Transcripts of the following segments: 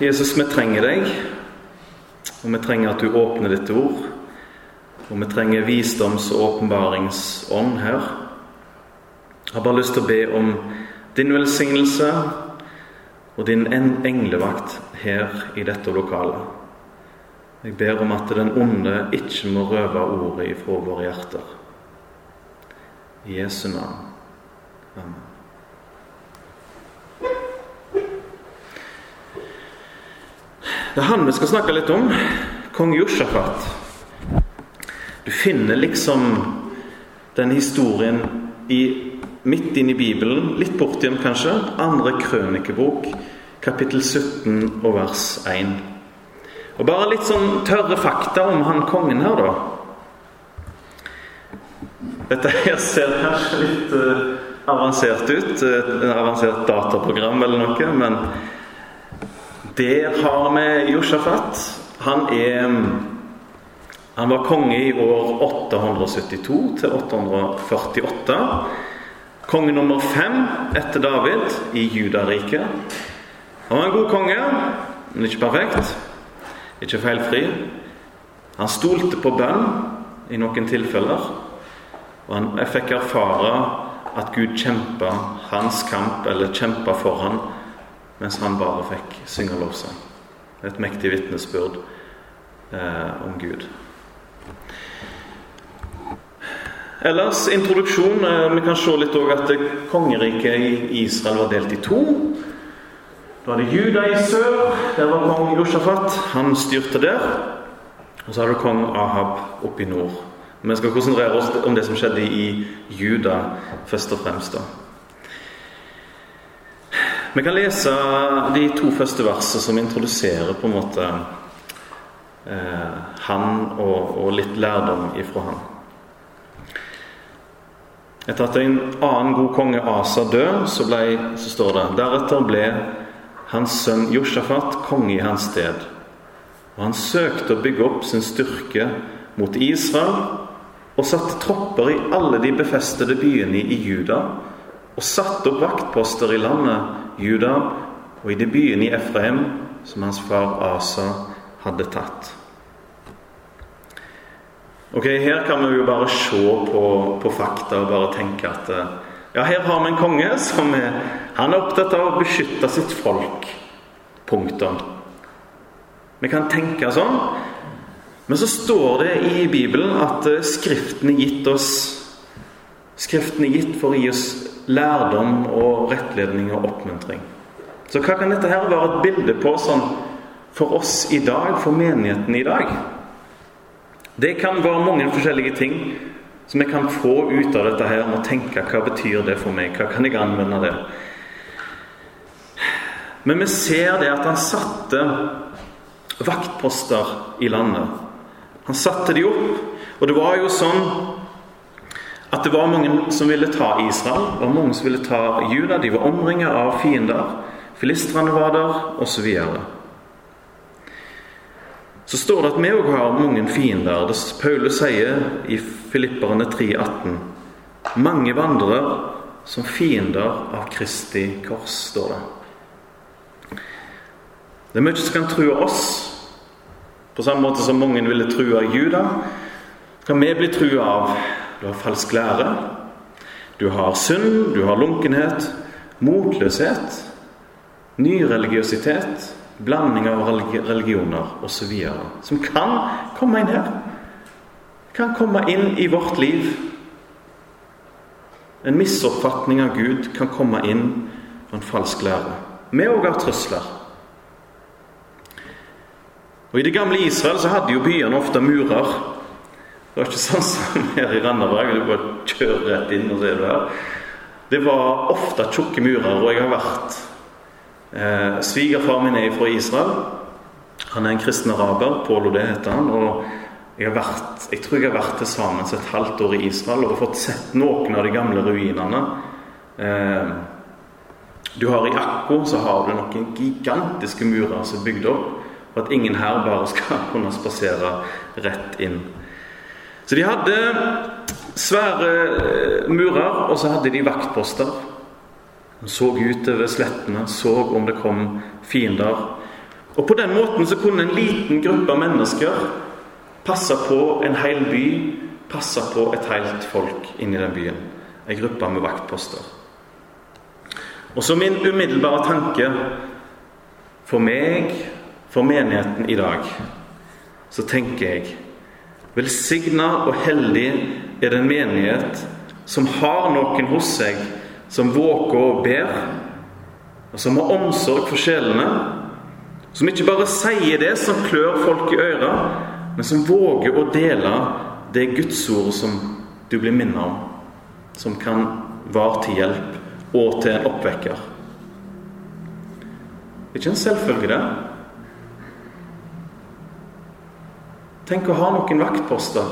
Jesus, vi trenger deg. Og vi trenger at du åpner ditt ord. Og vi trenger visdoms- og åpenbaringsånd her. Jeg har bare lyst til å be om din velsignelse og din englevakt her i dette lokalet. Jeg ber om at den onde ikke må røve ordet ifra våre hjerter. I Jesu navn. Amen. Det er han vi skal snakke litt om. Kong Josjafat. Du finner liksom den historien i, midt inn i Bibelen, litt bort igjen kanskje. Andre krønikebok, kapittel 17 og vers 1. Og Bare litt sånn tørre fakta om han kongen her, da. Dette her ser kanskje litt uh, avansert ut. Et avansert dataprogram eller noe. Men der har vi Josjafat. Han er han var konge i år 872 til 848. Konge nummer fem etter David i Judariket. Han var en god konge, men ikke perfekt. Ikke feilfri. Han stolte på bønn i noen tilfeller. Og han, fikk erfare at Gud kjempa hans kamp, eller kjempa for han, mens han bare fikk synge lovsang. Et mektig vitnesbyrd eh, om Gud. Ellers introduksjon. Eh, vi kan se litt òg at kongeriket i Israel var delt i to. Da var det Juda i sør. Der var kong Josjafat. Han styrte der. Og så har du kong Ahab oppe i nord. Vi skal konsentrere oss om det som skjedde i Juda først og fremst. da. Vi kan lese de to første versene som introduserer på en måte eh, han og, og, litt lærdom ifra han. Etter at en annen god konge Asa død, så, ble, så står det Deretter ble hans sønn Josjafat konge i hans sted. Og han søkte å bygge opp sin styrke mot Israel og satte tropper i alle de befestede byene i Juda og satte opp vaktposter i landet Juda og i de byene i Efraim som hans far Asa hadde tatt. Ok, Her kan vi jo bare se på, på fakta og bare tenke at eh, ja, her har vi en konge som er, han er opptatt av å beskytte sitt folk. Punktum. Vi kan tenke sånn. Men så står det i Bibelen at eh, Skriften er gitt oss Skriften er gitt for å gi oss lærdom og rettledning og oppmuntring. Så hva kan dette her være et bilde på sånn for oss i dag, for menigheten i dag? Det kan være mange forskjellige ting som jeg kan få ut av dette her, og tenke hva betyr det for meg? Hva kan jeg anvende det? Men vi ser det at han satte vaktposter i landet. Han satte de opp. Og det var jo sånn at det var mange som ville ta Israel, og mange som ville ta Juda. De var omringet av fiender. Filistrene var der, osv. Så, står det at vi òg har mange fiender. Det Paulus sier i Filipperne 3,18.: Mange vandrer som fiender av Kristi kors, står det. Det er mye som kan true oss, på samme måte som mange ville true Juda. Kan vi bli trua av Du har falsk lære, du har synd, du har lunkenhet, motløshet, nyreligiøsitet blanding av religioner osv. Som kan komme inn her. Kan komme inn i vårt liv. En misoppfatning av Gud kan komme inn og en falsk lære. Vi òg har trusler. Og I det gamle Israel så hadde jo byene ofte murer. Det var ikke sånn som her i Randaberg. Du bare kjører rett inn, og så er du her. Det var ofte tjukke murer, og jeg har vært Eh, Svigerfar min er fra Israel. Han er en kristen araber. Paul Odé heter han. og jeg, har vært, jeg tror jeg har vært til sammen et halvt år i Israel og fått sett noen av de gamle ruinene. Eh, du har I Akko så har du noen gigantiske murer som er bygd opp for at ingen her bare skal kunne spasere rett inn. Så de hadde svære eh, murer, og så hadde de vaktposter. De så utover slettene, så om det kom fiender. Og på den måten så kunne en liten gruppe mennesker passe på en hel by, passe på et helt folk inni den byen. Ei gruppe med vaktposter. Og så min umiddelbare tanke for meg, for menigheten i dag, så tenker jeg Velsigna og heldig er den menighet som har noen hos seg som våker og ber, og som har omsorg for sjelene, som ikke bare sier det som klør folk i øra, men som våger å dele det gudsordet som du blir minnet om, som kan være til hjelp og til en oppvekker. Det er ikke en selvfølge, det. Tenk å ha noen vaktposter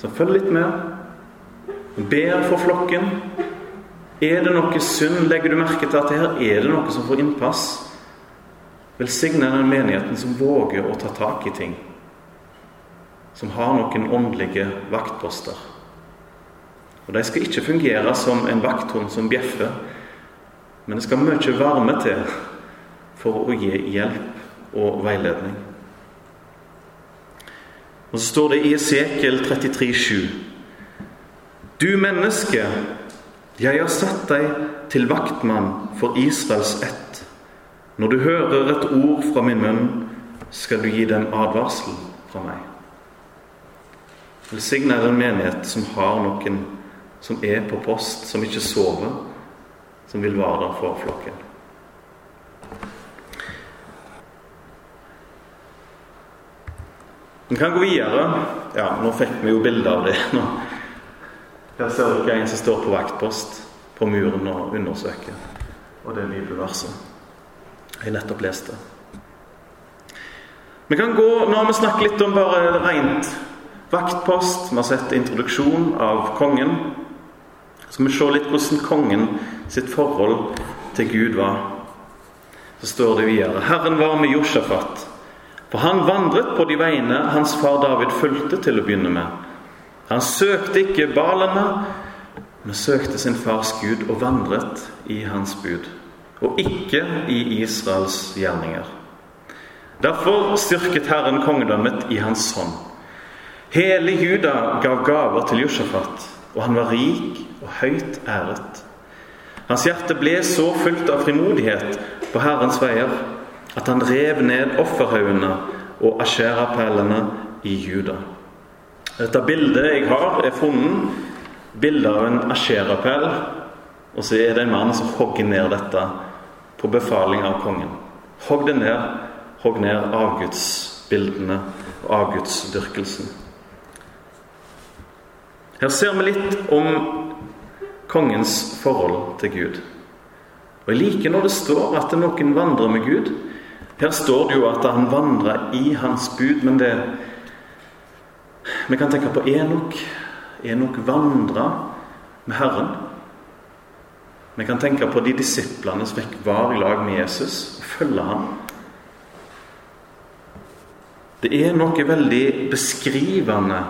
som følger litt med, ber for flokken. Er det noe synd? Legger du merke til at her er det noe som får innpass? Velsigne den menigheten som våger å ta tak i ting. Som har noen åndelige vaktposter. Og De skal ikke fungere som en vakthund som bjeffer, men det skal mye varme til for å gi hjelp og veiledning. Og så står det i Esekiel 33,7.: Du menneske, jeg har satt deg til vaktmann for Israels ett. Når du hører et ord fra min munn, skal du gi dem advarsel fra meg. Velsign er en menighet som har noen som er på post, som ikke sover, som vil være der for flokken. Vi kan gå videre. Ja, nå fikk vi jo bilde av det. Nå. Her ser dere en som står på vaktpost på muren og undersøker. Og det bibelverset jeg nettopp leste. Vi kan gå, Nå har vi snakket litt om bare rent vaktpost. Vi har sett introduksjon av kongen. Så skal vi se litt hvordan kongen sitt forhold til Gud var. Så står det videre Herren var med Josjafat for han vandret på de veiene hans far David fulgte til å begynne med. Han søkte ikke balene, men søkte sin fars Gud og vandret i hans bud, og ikke i Israels gjerninger. Derfor styrket Herren kongedømmet i hans hånd. Hele Juda gav gaver til Josjafat, og han var rik og høyt æret. Hans hjerte ble så fullt av frimodighet på Herrens veier at han rev ned offerhaugene og asherapælene i Juda. Dette bildet jeg har, er funnet bilde av en asjerapell. Og så er det en mann som hogger ned dette på befaling av kongen. Hogg det ned, hogg ned avgudsbildene og avgudsdyrkelsen. Her ser vi litt om kongens forhold til Gud. Og Jeg liker når det står at noen vandrer med Gud. Her står det jo at han vandra i hans bud, men det Vi kan tenke på Enok. Enok vandra med Herren. Vi kan tenke på de disiplene som fikk var i lag med Jesus og følge ham. Det er noe veldig beskrivende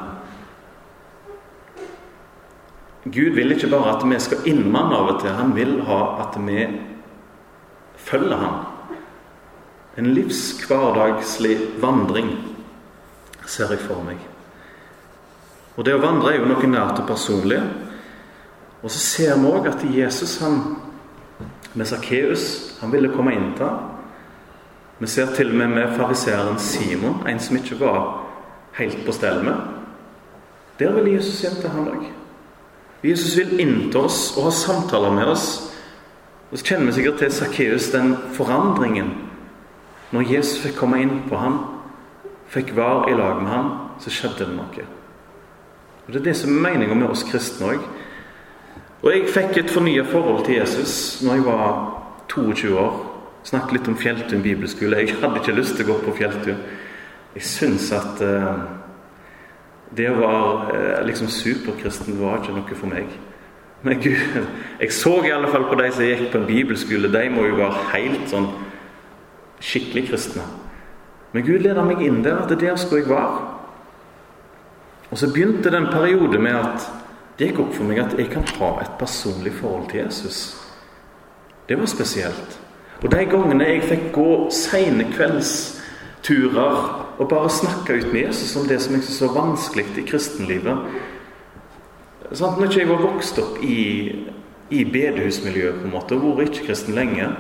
Gud vil ikke bare at vi skal innmanne av og til. Han vil ha at vi følger ham. En livshverdagslig vandring, ser jeg for meg. Og det å vandre er jo noe nært og personlig. Og så ser vi òg at Jesus han, med Sakkeus han ville komme inn til. Vi ser til og med med fariseeren Simon, en som ikke var helt på stell med. Der vil Jesus hjem til han òg. Jesus vil inn til oss og ha samtaler med oss. Og så kjenner vi sikkert til Sakkeus, den forandringen når Jesus fikk komme inn på ham, fikk være i lag med ham, så skjedde det noe. Og Det er det som er meninga med oss kristne òg. Og jeg fikk et fornya forhold til Jesus når jeg var 22 år. Snakket litt om Fjelltun bibelskole. Jeg hadde ikke lyst til å gå på Fjelltun. Jeg syns at uh, det å være uh, liksom superkristen var ikke noe for meg. Men Gud, jeg så i alle fall på de som gikk på en bibelskole. De må jo være helt sånn skikkelig kristne. Men Gud leder meg inn der, at det der skulle jeg være. Og så begynte det en periode med at det gikk opp for meg at jeg kan ha et personlig forhold til Jesus. Det var spesielt. Og de gangene jeg fikk gå sene kveldsturer og bare snakke ut med Jesus om det som jeg syntes var vanskelig i kristenlivet sånn, Når ikke jeg var vokst opp i, i bedehusmiljøet på en måte, og vært ikke-kristen lenge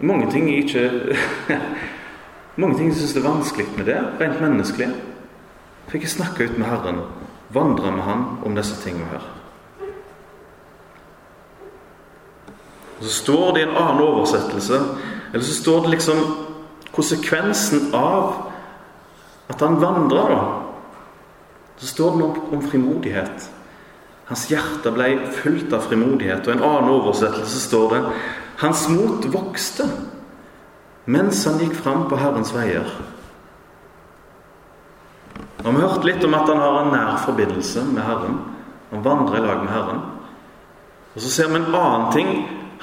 Mange ting jeg ikke Mange ting jeg syns er vanskelig med det, rent menneskelig. Fikk jeg snakke ut med Herren, vandre med Han om disse tingene her. Og Så står det i en annen oversettelse Eller så står det liksom konsekvensen av at han vandrer, da. Så står det noe om frimodighet. Hans hjerte ble fullt av frimodighet. Og i en annen oversettelse står det hans mot vokste mens han gikk fram på Herrens veier. Har vi hørt litt om at han har en nær forbindelse med Herren. Han vandrer i lag med Herren. Og så ser vi en annen ting.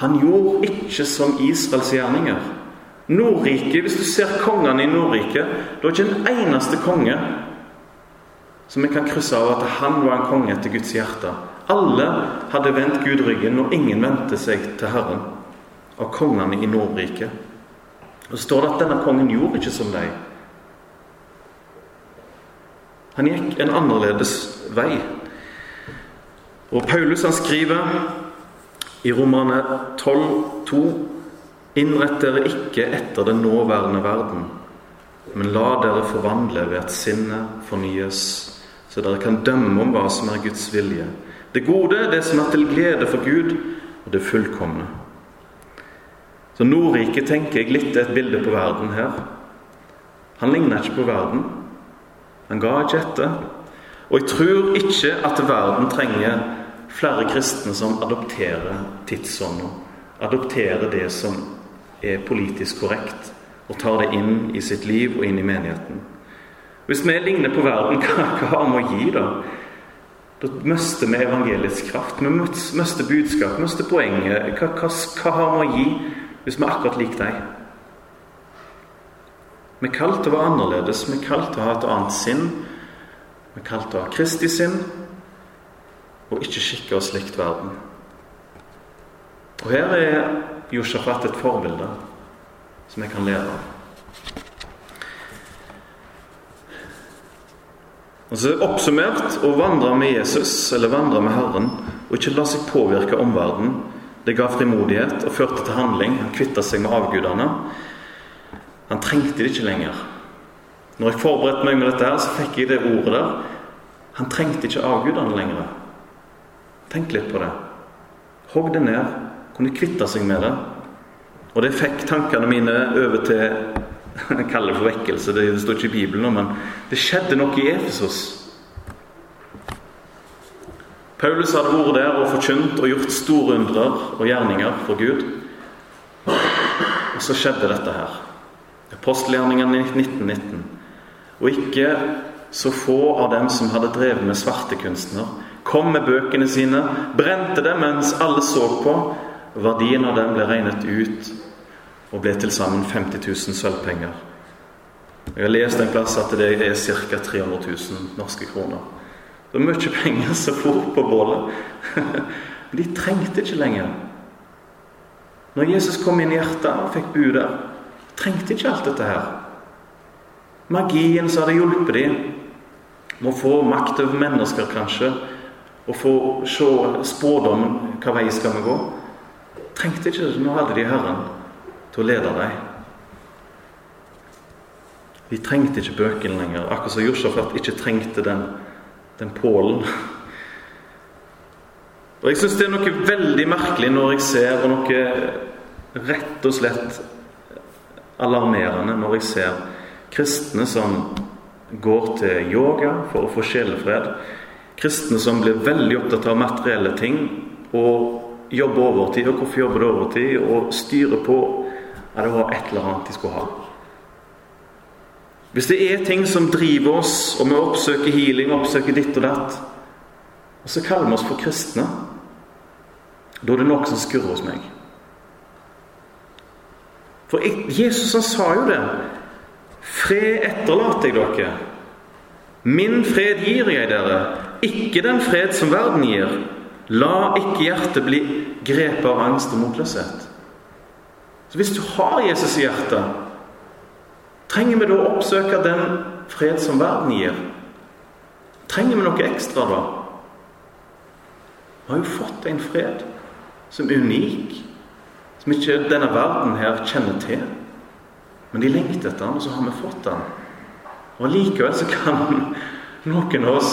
Han gjorde ikke som Israels gjerninger. Nordrike, Hvis du ser kongene i Nordriket Det var ikke en eneste konge som vi kan krysse av at han var en konge etter Guds hjerte. Alle hadde vendt Gud ryggen, og ingen vendte seg til Herren av kongene i Nordriket. Og så står det at denne kongen gjorde ikke som deg. Han gikk en annerledes vei. Og Paulus han skriver i Romane 12,2.: Innrett dere ikke etter den nåværende verden, men la dere forvandle ved at sinnet fornyes, så dere kan dømme om hva som er Guds vilje. Det gode, det som er til glede for Gud, og det fullkomne. Så Nordriket tenker jeg litt et bilde på verden her. Han ligner ikke på verden. Han ga ikke etter. Og jeg tror ikke at verden trenger flere kristne som adopterer tidsånda. Adopterer det som er politisk korrekt, og tar det inn i sitt liv og inn i menigheten. Hvis vi ligner på verden, hva, hva har vi å gi, da? Da mister vi evangeliets kraft. Vi mister budskap, mister poenget. Hva, hva, hva har vi å gi hvis vi er akkurat lik deg. Vi er kalt til å være annerledes, vi er kalt til å ha et annet sinn. Vi er kalt til å ha Kristi sinn og ikke skikke oss likt verden. Og her er Josjafat et forbilde som jeg kan lære av. Altså Oppsummert å vandre med Jesus eller vandre med Herren og ikke la seg påvirke omverdenen det ga frimodighet og førte til handling. Han kvitta seg med avgudene. Han trengte det ikke lenger. Når jeg forberedte meg med dette, her, så fikk jeg det ordet der. Han trengte ikke avgudene lenger. Tenk litt på det. Hogg det ned. Kunne kvitte seg med det. Og det fikk tankene mine over til Jeg kaller det for vekkelse, det står ikke i Bibelen, men det skjedde noe i Efesos. Paulus hadde vært der og forkynt og gjort store undrer og gjerninger for Gud. Og så skjedde dette her. Apostelgjerningene i 1919. Og ikke så få av dem som hadde drevet med svartekunstner, kom med bøkene sine, brente dem mens alle så på. Verdien av dem ble regnet ut og ble til sammen 50 000 sølvpenger. Jeg har lest en plass at det er ca. 300 000 norske kroner. Det var mye penger som for på bålet. De trengte ikke lenger. Når Jesus kom inn i hjertet og fikk bo der, trengte ikke alt dette her. Magien som hadde hjulpet dem med å få makt over mennesker, kanskje, og få se spådommen hva vei skal vi gå, trengte ikke. Nå hadde de Herren til å lede dem. De trengte ikke bøkene lenger, akkurat som Josjafat ikke trengte den den pålen. Og Jeg syns det er noe veldig merkelig når jeg ser og noe rett og slett alarmerende når jeg ser kristne som går til yoga for å få sjelefred. Kristne som blir veldig opptatt av materielle ting og jobber overtid. Og hvorfor jobber de overtid? Og styrer på at det var et eller annet de skulle ha. Hvis det er ting som driver oss, og vi oppsøker healing, oppsøker ditt og datt, og så kaller vi oss for kristne, da er det noe som skurrer hos meg. For Jesus han sa jo det. Fred etterlater jeg dere. Min fred gir jeg dere, ikke den fred som verden gir. La ikke hjertet bli grepet av angst og motløshet. Så hvis du har Jesus i hjertet, trenger vi da å oppsøke den fred som verden gir? Trenger vi noe ekstra da? Vi har jo fått en fred som er unik, som ikke denne verden her kjenner til. Men de lengter etter den, og så har vi fått den. Og Likevel så kan noen av oss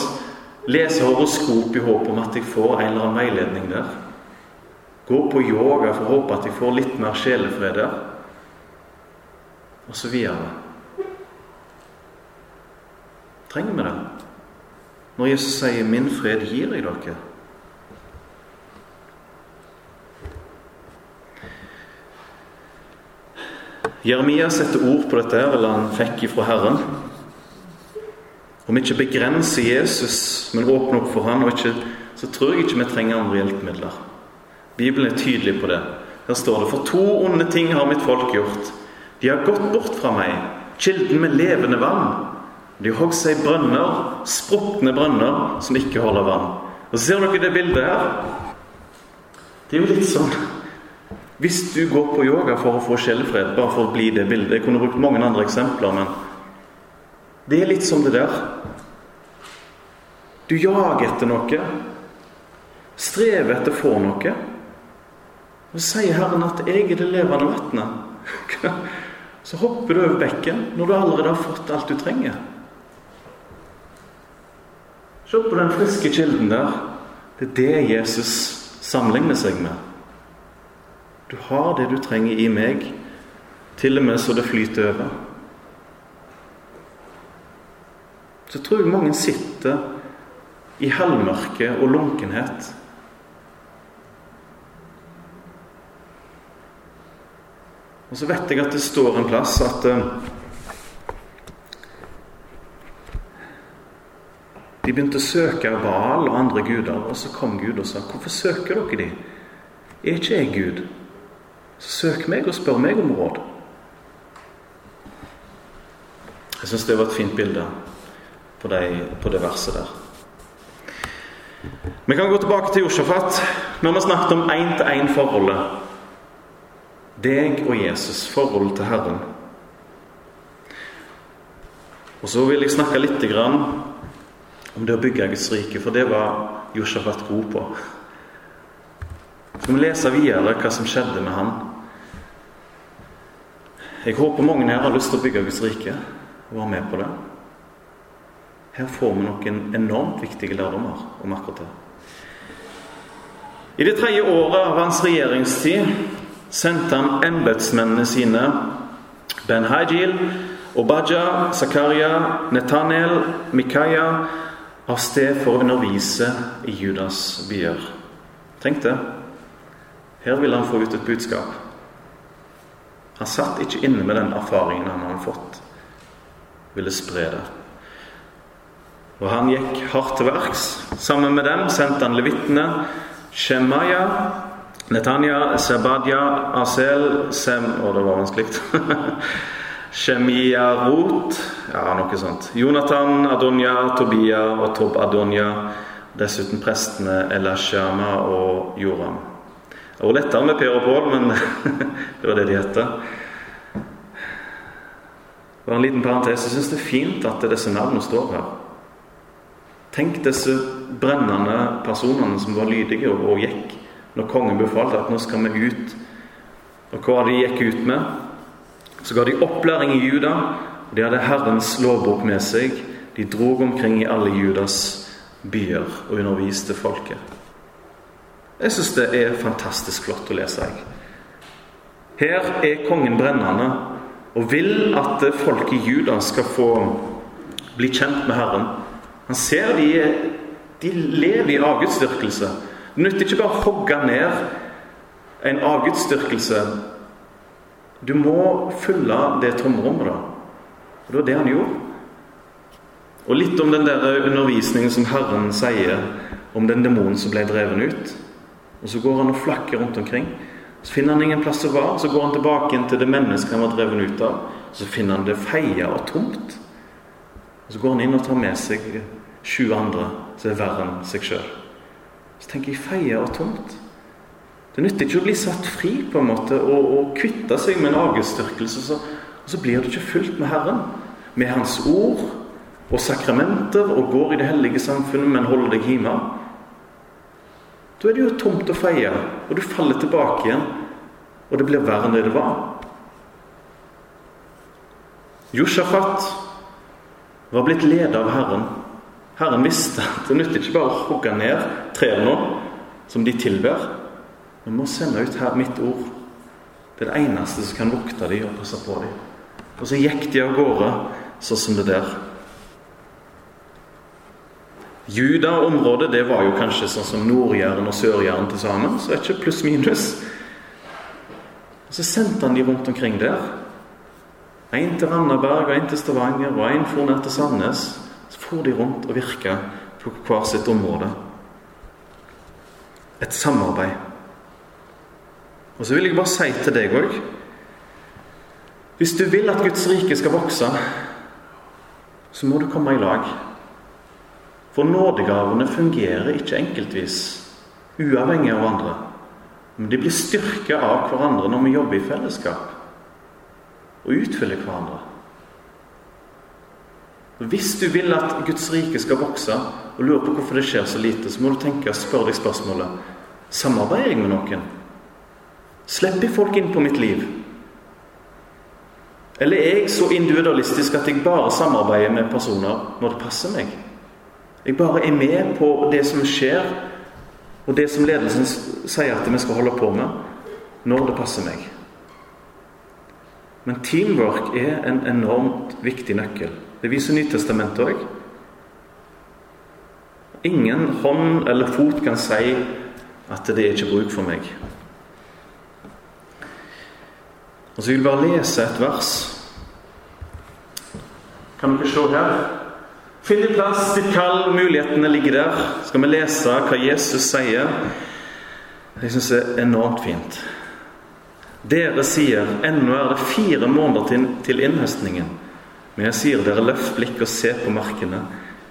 lese horoskop i håp om at jeg får en eller annen veiledning der. Gå på yoga for å håpe at jeg får litt mer sjelefred der. Og så videre. Trenger vi det? Når Jesus sier 'min fred gir jeg dere'? Jeremia setter ord på dette, eller han fikk ifra Herren. Om vi ikke begrenser Jesus, men åpner opp for han, ikke, så tror jeg ikke vi trenger andre hjelpemidler. Bibelen er tydelig på det. Her står det For to onde ting har mitt folk gjort. De har gått bort fra meg, kilden med levende vann. De hogd seg brønner, sprukne brønner, som ikke holder vann. Og Ser dere det bildet her? Det er jo litt sånn Hvis du går på yoga for å få sjelefred, bare for å bli det bildet Jeg kunne brukt mange andre eksempler, men det er litt som det der. Du jager etter noe. Strever etter å få noe. Og sier Herren at 'jeg er det levende vannet'. Så hopper du over bekken når du allerede har fått alt du trenger. Se på den friske kilden der. Det er det Jesus sammenligner seg med. Du har det du trenger i meg, til og med så det flyter over. så tror jeg mange sitter i halvmørke og lunkenhet. Og så vet jeg at det står en plass at De begynte å søke Baal og andre guder, og så kom Gud og sa Hvorfor søker dere de? Er ikke jeg Gud? Så søk meg og spør meg om råd. Jeg syns det var et fint bilde på, de, på det verset der. Vi kan gå tilbake til Josjafat. Nå har snakket om én-til-én-forholdet. Deg og Jesus, forholdet til Herren. Og så vil jeg snakke litt om det å bygge Guds rike, for det var Josjafat god på. Så skal vi lese videre hva som skjedde med han. Jeg håper mange her har lyst til å bygge Guds rike og være med på det. Her får vi noen enormt viktige lærdommer om akkurat det. I det tredje året av hans regjeringstid sendte han embetsmennene sine Ben Hajil, Obaja, Zakaria, Netanel, Mikaya av sted for å undervise i Judas byer. Tenk det. Her ville han få ut et budskap. Han satt ikke inne med den erfaringen han hadde fått. Ville spre det. Og han gikk hardt til verks. Sammen med dem sendte han levitene Shemaya, Netanya, Sebadia, Asel, Sem Og det var vanskelig. Shemiyarot Ja, noe sånt. Jonathan, Adonya, Tobia og Tob Adonya. Dessuten prestene Elashama og Joram. Det var lettere med Per og Pål, men det var det de het. Bare en liten parentes. Jeg syns det er fint at disse navnene står her. Tenk disse brennende personene som var lydige og gikk når kongen befalte at nå skal vi ut. Og hva de gikk ut med? Så ga de opplæring i Juda. og De hadde Herrens lovbok med seg. De drog omkring i alle Judas byer og underviste folket. Jeg syns det er fantastisk flott å lese. Jeg. Her er kongen brennende og vil at folket i Juda skal få bli kjent med Herren. Han ser de, de lever i avgudsdyrkelse. Det nytter ikke bare å hogge ned en avgudsdyrkelse. Du må fylle det tomrommet, da. Og det var det han gjorde. Og litt om den der undervisningen som Herren sier om den demonen som ble dreven ut. Og Så går han og flakker rundt omkring. Så finner han ingen plass å være. Så går han tilbake inn til det mennesket han var dreven ut av. Så finner han det feia og tomt. Og Så går han inn og tar med seg sju andre som er verre enn seg sjøl. Så tenker jeg feie og tomt. Det nytter ikke å bli satt fri på en måte og, og kvitte seg med en avgudsdyrkelse, så, og så blir du ikke fulgt med Herren, med Hans ord og sakramenter, og går i det hellige samfunnet, men holder deg hjemme. Da er det jo tomt å feie, og du faller tilbake igjen, og det blir verre enn det det var. Josjafat var blitt ledet av Herren. Herren visste at det nytter ikke bare å hogge ned trærne som de tilber. Vi må sende ut her mitt ord. Det er det eneste som kan vokte dem og passe på dem. Og så gikk de av gårde sånn som det der. Juda-området det var jo kanskje sånn som Nord-Jæren og Sør-Jæren til sammen. Så det er ikke pluss-minus. Og Så sendte han de rundt omkring der. En til Randaberg, en til Stavanger, og en for ned til Sandnes. Så for de rundt og virka på hver sitt område. Et samarbeid. Og så vil jeg bare si til deg òg Hvis du vil at Guds rike skal vokse, så må du komme i lag. For nådegavene fungerer ikke enkeltvis, uavhengig av hverandre. Men de blir styrka av hverandre når vi jobber i fellesskap og utfyller hverandre. Hvis du vil at Guds rike skal vokse, og lurer på hvorfor det skjer så lite, så må du tenke og spørre deg spørsmålet Samarbeider jeg med noen? Slipper folk inn på mitt liv? Eller er jeg så individualistisk at jeg bare samarbeider med personer når det passer meg? Jeg bare er med på det som skjer, og det som ledelsen sier at vi skal holde på med, når det passer meg. Men teamwork er en enormt viktig nøkkel. Det viser Nytestamentet òg. Ingen hånd eller fot kan si at det er ikke bruk for meg. Og så vil jeg bare lese et vers. Kan dere se her? Finn din plass, ditt kall, mulighetene ligger der. Skal vi lese hva Jesus sier? Jeg syns det er enormt fint. Dere sier ennå er det fire måneder til, innhøstningen. Men jeg sier dere løft blikk og se på markene.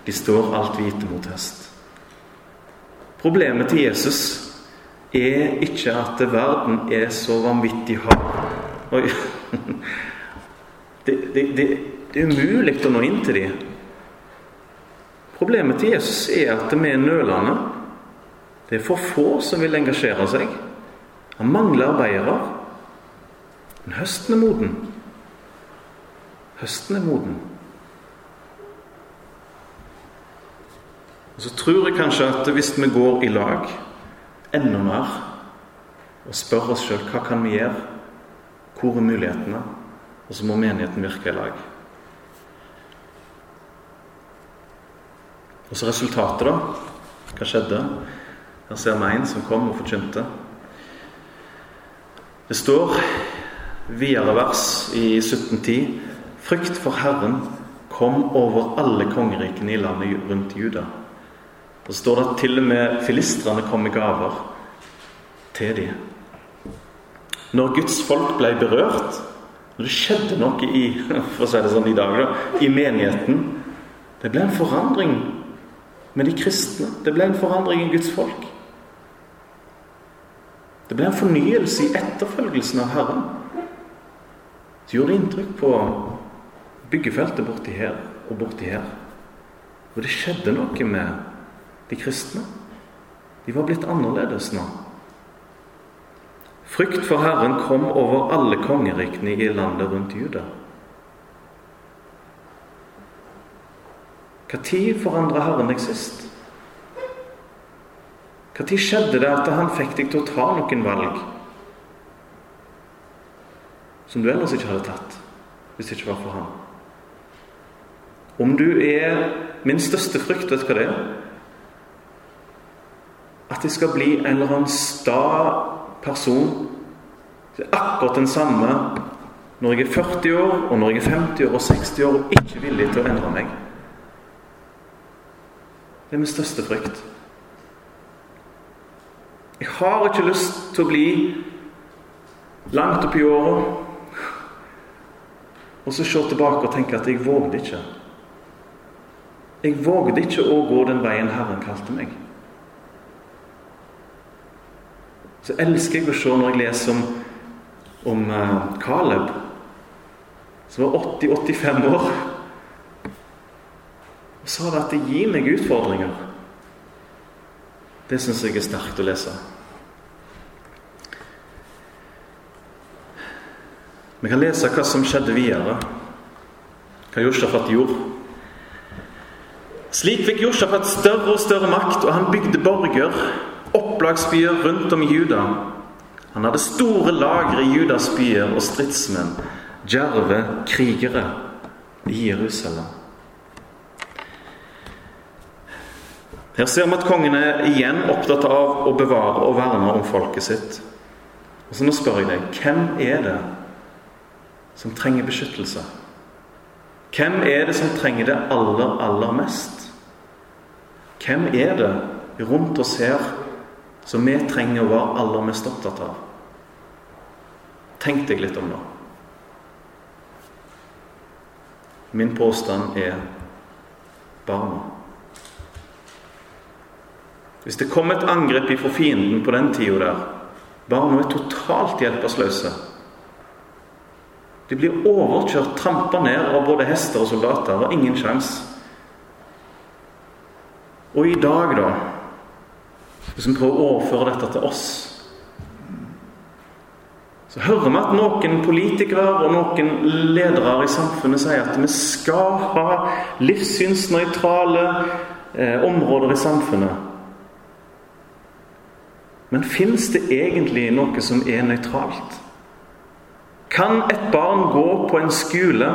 De står alt hvite mot høst. Problemet til Jesus er ikke at verden er så vanvittig hard Oi. Det, det, det, det er umulig å nå inn til dem. Problemet til Jesus er at vi er nølende. Det er for få som vil engasjere seg. Han mangler arbeidere. Men høsten er moden. Høsten er moden. Og Så tror jeg kanskje at hvis vi går i lag enda mer og spør oss sjøl hva kan vi gjøre hvor er mulighetene? Og så må menigheten virke i lag. Og så resultatet, da. Hva skjedde? Her ser vi en som kom og forkynte. Det står videre vers i 1710 Frykt for Herren kom over alle kongerikene i landet rundt Juda. Så står det at til og med filistrene kom med gaver til dem når Guds folk ble berørt, når det skjedde noe i for å si det sånn i dag da, i menigheten Det ble en forandring med de kristne. Det ble en forandring i Guds folk. Det ble en fornyelse i etterfølgelsen av Herren. Det gjorde inntrykk på byggefeltet borti her og borti her. Og det skjedde noe med de kristne. De var blitt annerledes nå. Frykt for Herren kom over alle kongerikene i landet rundt Juda. Når forandra Herren deg sist? Når skjedde det at han fikk deg til å ta noen valg som du ellers ikke hadde tatt hvis det ikke var for ham? Om du er Min største frykt, vet du hva det er? At det skal bli en eller annen sta person det er akkurat den samme når jeg er 40 år, og når jeg er 50 år og 60 år og ikke villig til å endre meg. Det er min største frykt. Jeg har ikke lyst til å bli langt oppi åra og så se tilbake og tenke at jeg vågde ikke. Jeg vågde ikke å gå den veien Herren kalte meg. Så elsker jeg å se når jeg leser om, om uh, Caleb, som var 80-85 år, og sa at det gir meg utfordringer. Det syns jeg er sterkt å lese. Vi kan lese hva som skjedde videre, hva Josjafat gjorde. Slik fikk Josjafat større og større makt, og han bygde borger, opplagsbyer rundt om i Juda. Han hadde store lagre i Judas byer og stridsmenn, djerve krigere i Jerusalem. Her ser vi at kongen er igjen opptatt av å bevare og verne om folket sitt. Og så Nå spør jeg deg hvem er det som trenger beskyttelse? Hvem er det som trenger det aller, aller mest? Hvem er det rundt oss her som vi trenger å være aller mest opptatt av? Tenk deg litt om det. Min påstand er barna. Hvis det kom et angrep ifra fienden på den tida der Barna er totalt hjelpeløse. De blir overkjørt, trampa ned av både hester og soldater. Det var ingen sjanse. Og i dag, da Hvis vi prøver å overføre dette til oss så hører vi at noen politikere og noen ledere i samfunnet sier at vi skal ha livssynsnøytrale eh, områder i samfunnet. Men fins det egentlig noe som er nøytralt? Kan et barn gå på en skole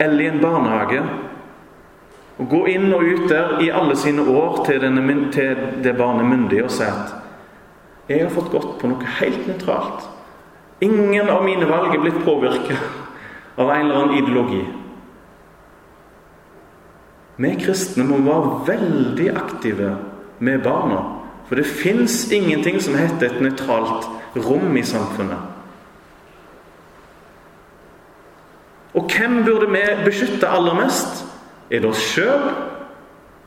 eller i en barnehage og gå inn og ut der i alle sine år til, denne, til det barnet myndig og si at 'Jeg har fått gått på noe helt nøytralt'. Ingen av mine valg er blitt påvirket av en eller annen ideologi. Vi kristne må være veldig aktive med barna. For det fins ingenting som heter et nøytralt rom i samfunnet. Og hvem burde vi beskytte aller mest? Er det oss sjøl?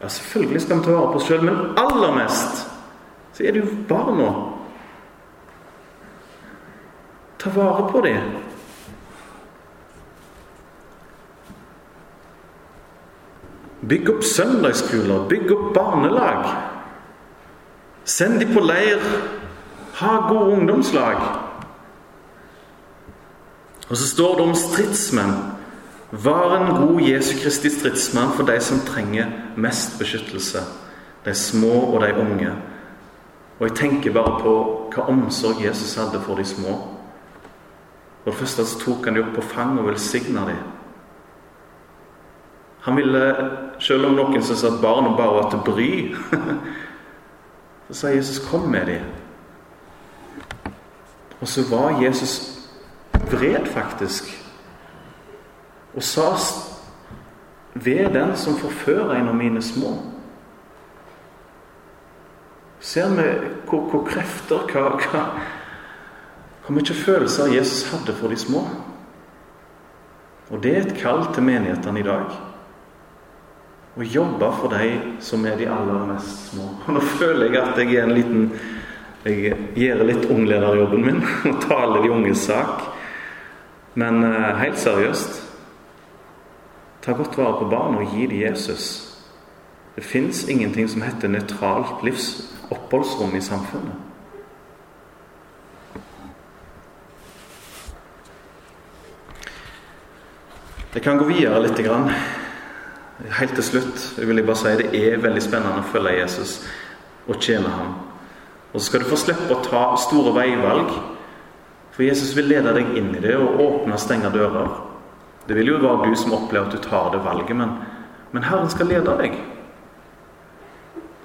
Ja, selvfølgelig skal vi ta vare på oss sjøl, men aller mest så er det jo barna. Ta vare på dem. Bygg opp søndagsskoler, bygg opp barnelag. Send dem på leir. Ha gode ungdomslag. Og så står det om stridsmenn. Var en god Jesu Kristi stridsmann for de som trenger mest beskyttelse. De små og de unge. Og jeg tenker bare på hva omsorg Jesus hadde for de små. For det første tok han dem opp på fang og velsigna dem. Han ville, selv om noen syntes at barna bare var til bry, så sa Jesus 'kom med dem'. Og så var Jesus vred, faktisk, og sa ved den som forfører en av mine små. Ser vi hvor, hvor krefter hva, hva, hvor mye følelser Jesus hadde for de små. Og det er et kall til menighetene i dag. Å jobbe for de som er de aller mest små. Og Nå føler jeg at jeg er en liten Jeg gjør litt unglederjobben min og taler de unges sak. Men eh, helt seriøst Ta godt vare på barna og gi dem Jesus. Det fins ingenting som heter nøytralt livsoppholdsrom i samfunnet. Jeg kan gå videre litt. Helt til slutt vil jeg bare si det er veldig spennende å følge Jesus og tjene ham. Og så skal du få slippe å ta store veivalg for Jesus vil lede deg inn i det og åpne og stenge dører. Det vil jo være du som opplever at du tar det valget, men, men Herren skal lede deg.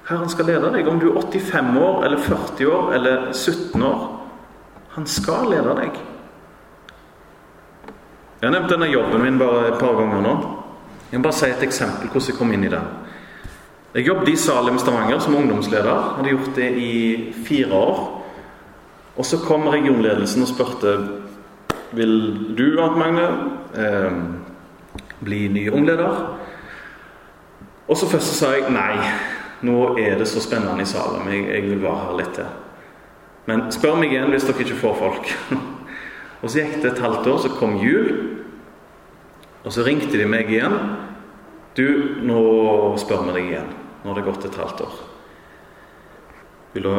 Herren skal lede deg. Om du er 85 år eller 40 år eller 17 år. Han skal lede deg. Jeg har nevnt denne jobben min bare et par ganger nå. Jeg må bare si et eksempel hvordan jeg kom inn i den. Jeg jobbet i Salem Stavanger som ungdomsleder. Hadde gjort det i fire år. Og så kom regionledelsen og spurte vil du, Arnt Magne, eh, bli ny ungleder. Og så først så sa jeg nei. Nå er det så spennende i Salem. Jeg, jeg vil være her litt til. Men spør meg igjen hvis dere ikke får folk. og så gikk det et halvt år, så kom jul. Og så ringte de meg igjen. Du, nå spør vi deg igjen. Nå har det gått et halvt år. Vil du,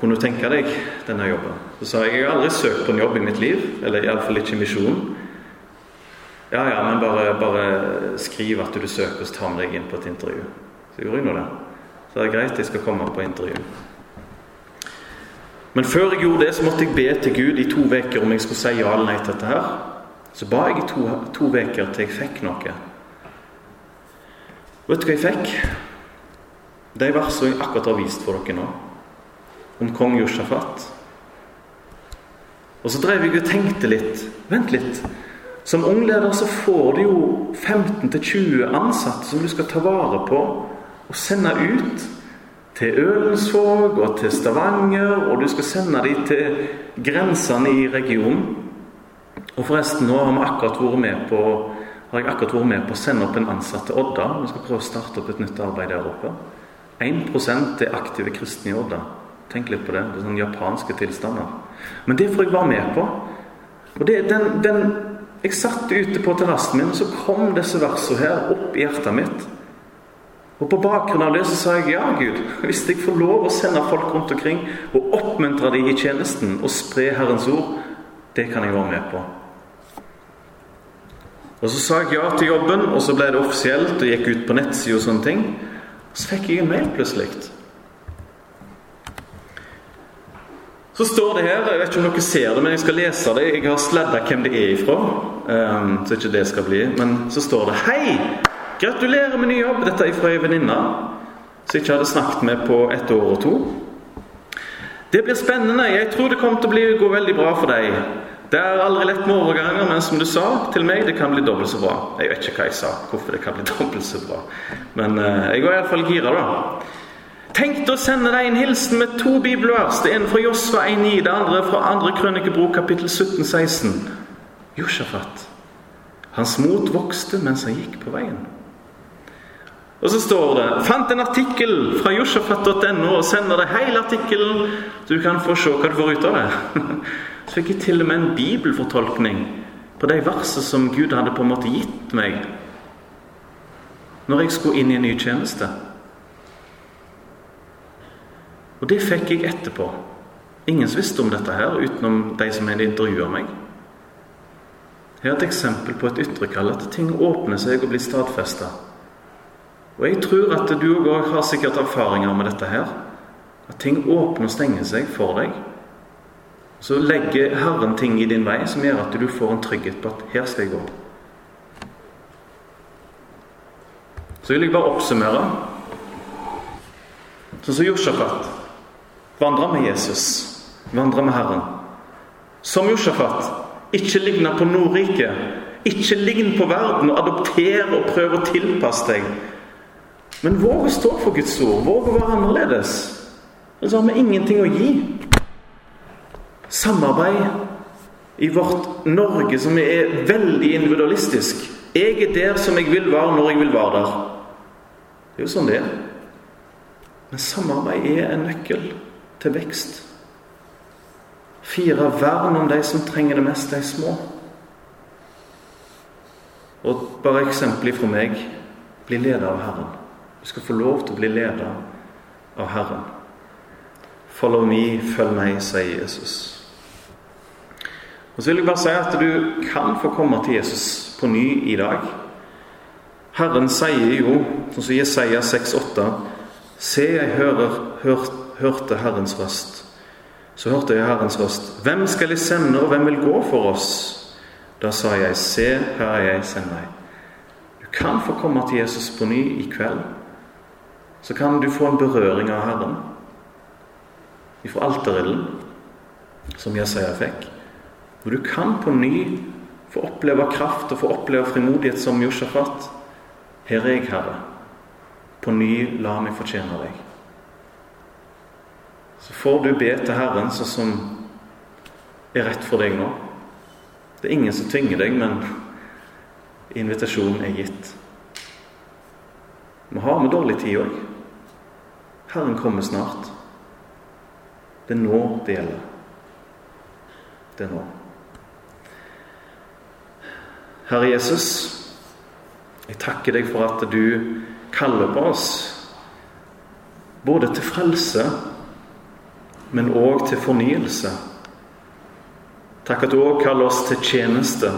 kunne du tenke deg denne jobben? Så sa jeg jeg har aldri søkt på en jobb i mitt liv. Eller iallfall ikke i misjonen. Ja, ja, men bare, bare skriv at du søker, så tar vi deg inn på et intervju. Så gjorde jeg nå det. Så det er greit, jeg skal komme på intervju. Men før jeg gjorde det, så måtte jeg be til Gud i to uker om jeg skulle si ja eller nei til dette her. Så ba jeg i to uker til jeg fikk noe. Vet du hva jeg fikk? De versene jeg akkurat har vist for dere nå, om kong Josjafat. Og så drev jeg og tenkte litt. Vent litt. Som ungleder så får du jo 15-20 ansatte som du skal ta vare på og sende ut til Ølensvåg og til Stavanger, og du skal sende dem til grensene i regionen. Og forresten, nå har, vi akkurat vært med på, har jeg akkurat vært med på å sende opp en ansatt til Odda. Vi skal prøve å starte opp et nytt arbeid der oppe. 1% er aktive kristne i Odda. Tenk litt på det. Det er sånne japanske tilstander. Men det får jeg være med på. Og det, den, den, Jeg satt ute på terrassen min, og så kom disse versene her opp i hjertet mitt. Og På bakgrunn av det så sa jeg ja, Gud. Hvis jeg får lov å sende folk rundt omkring og oppmuntre dem i tjenesten og spre Herrens ord, det kan jeg være med på. Og Så sa jeg ja til jobben, og så ble det offisielt og gikk ut på nettsida og sånne ting. Så fikk jeg en mail plutselig. Så står det her, jeg vet ikke om dere ser det, men jeg skal lese det. Jeg har sladda hvem det er ifra, um, så ikke det skal bli. Men så står det Hei! Gratulerer med ny jobb! Dette er fra ei venninne som jeg ikke hadde snakket med på ett år og to. Det blir spennende. Jeg tror det kommer til å bli, gå veldig bra for deg. Det er aldri lett med overganger, men som du sa til meg, det kan bli dobbelt så bra. Jeg vet ikke hva jeg sa, hvorfor det kan bli dobbelt så bra. Men uh, jeg var iallfall gira, da. Tenkte å sende deg en hilsen med to bibelvers. Det ene fra Josva 1,9, det andre fra 2. Krønikebro kapittel 17-16. Josjafat. Hans mot vokste mens han gikk på veien. Og så står det 'Fant en artikkel fra josjafat.no og sender deg hele artikkelen, du kan få se hva du får ut av det.' Så fikk jeg til og med en bibelfortolkning på de versene som Gud hadde på en måte gitt meg når jeg skulle inn i en ny tjeneste. Og det fikk jeg etterpå. Ingen visste om dette her, utenom de som hadde intervjua meg. Her er et eksempel på et ytrekall, at ting åpner seg og blir stadfesta. Og jeg tror at du òg har sikkert erfaringer med dette her. At ting åpner og stenger seg for deg. Så legger Herren ting i din vei som gjør at du får en trygghet på at 'her skal jeg gå'. Så vil jeg bare oppsummere. Sånn som Josjafat vandra med Jesus, vandre med Herren. Som Josjafat ikke ligna på Nordriket. Ikke lign på verden og adopter og prøv å tilpasse deg men våg å stå for Guds ord. Våg å være annerledes. Ellers har vi ingenting å gi. Samarbeid i vårt Norge som er veldig individualistisk. Jeg er der som jeg vil være, når jeg vil være der. Det er jo sånn det er. Men samarbeid er en nøkkel til vekst. Fire vern om de som trenger det mest, de små. Og bare eksempler fra meg bli leder av Herren. Du skal få lov til å bli leder av Herren. Follow me, følg meg, sier Jesus. Og så vil jeg bare si at du kan få komme til Jesus på ny i dag. Herren sier jo, sånn som Jesaja 6,8.: Se, jeg hører, hør, hørte Herrens røst. Så hørte jeg Herrens røst. Hvem skal jeg sende, og hvem vil gå for oss? Da sa jeg, Se, her er jeg, send meg. Du kan få komme til Jesus på ny i kveld så kan du få en berøring av Herren ifra alterilden, som Jesaja fikk. Og du kan på ny få oppleve kraft og få oppleve frimodighet som Josjafat. Her er jeg, Herre. På ny la meg fortjene deg. Så får du be til Herren sånn som er rett for deg nå. Det er ingen som tvinger deg, men invitasjonen er gitt. Vi har med dårlig tid òg. Herren kommer snart. Det er nå det gjelder. Det er nå. Herre Jesus, jeg takker deg for at du kaller på oss både til frelse, men òg til fornyelse. Takk at du òg kaller oss til tjeneste.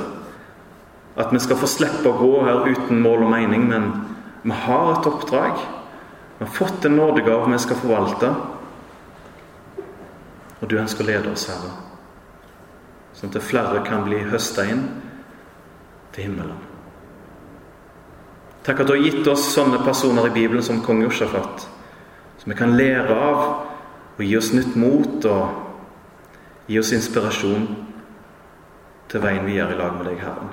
At vi skal få slippe å gå her uten mål og mening, men vi har et oppdrag. Vi har fått en nådegave vi skal forvalte. Og du ønsker å lede oss, Herre, sånn at flere kan bli høsta inn til himmelen. Takk at du har gitt oss sånne personer i Bibelen som kong Josjafat, som vi kan lære av og gi oss nytt mot og gi oss inspirasjon til veien gjør i lag med deg, Herren.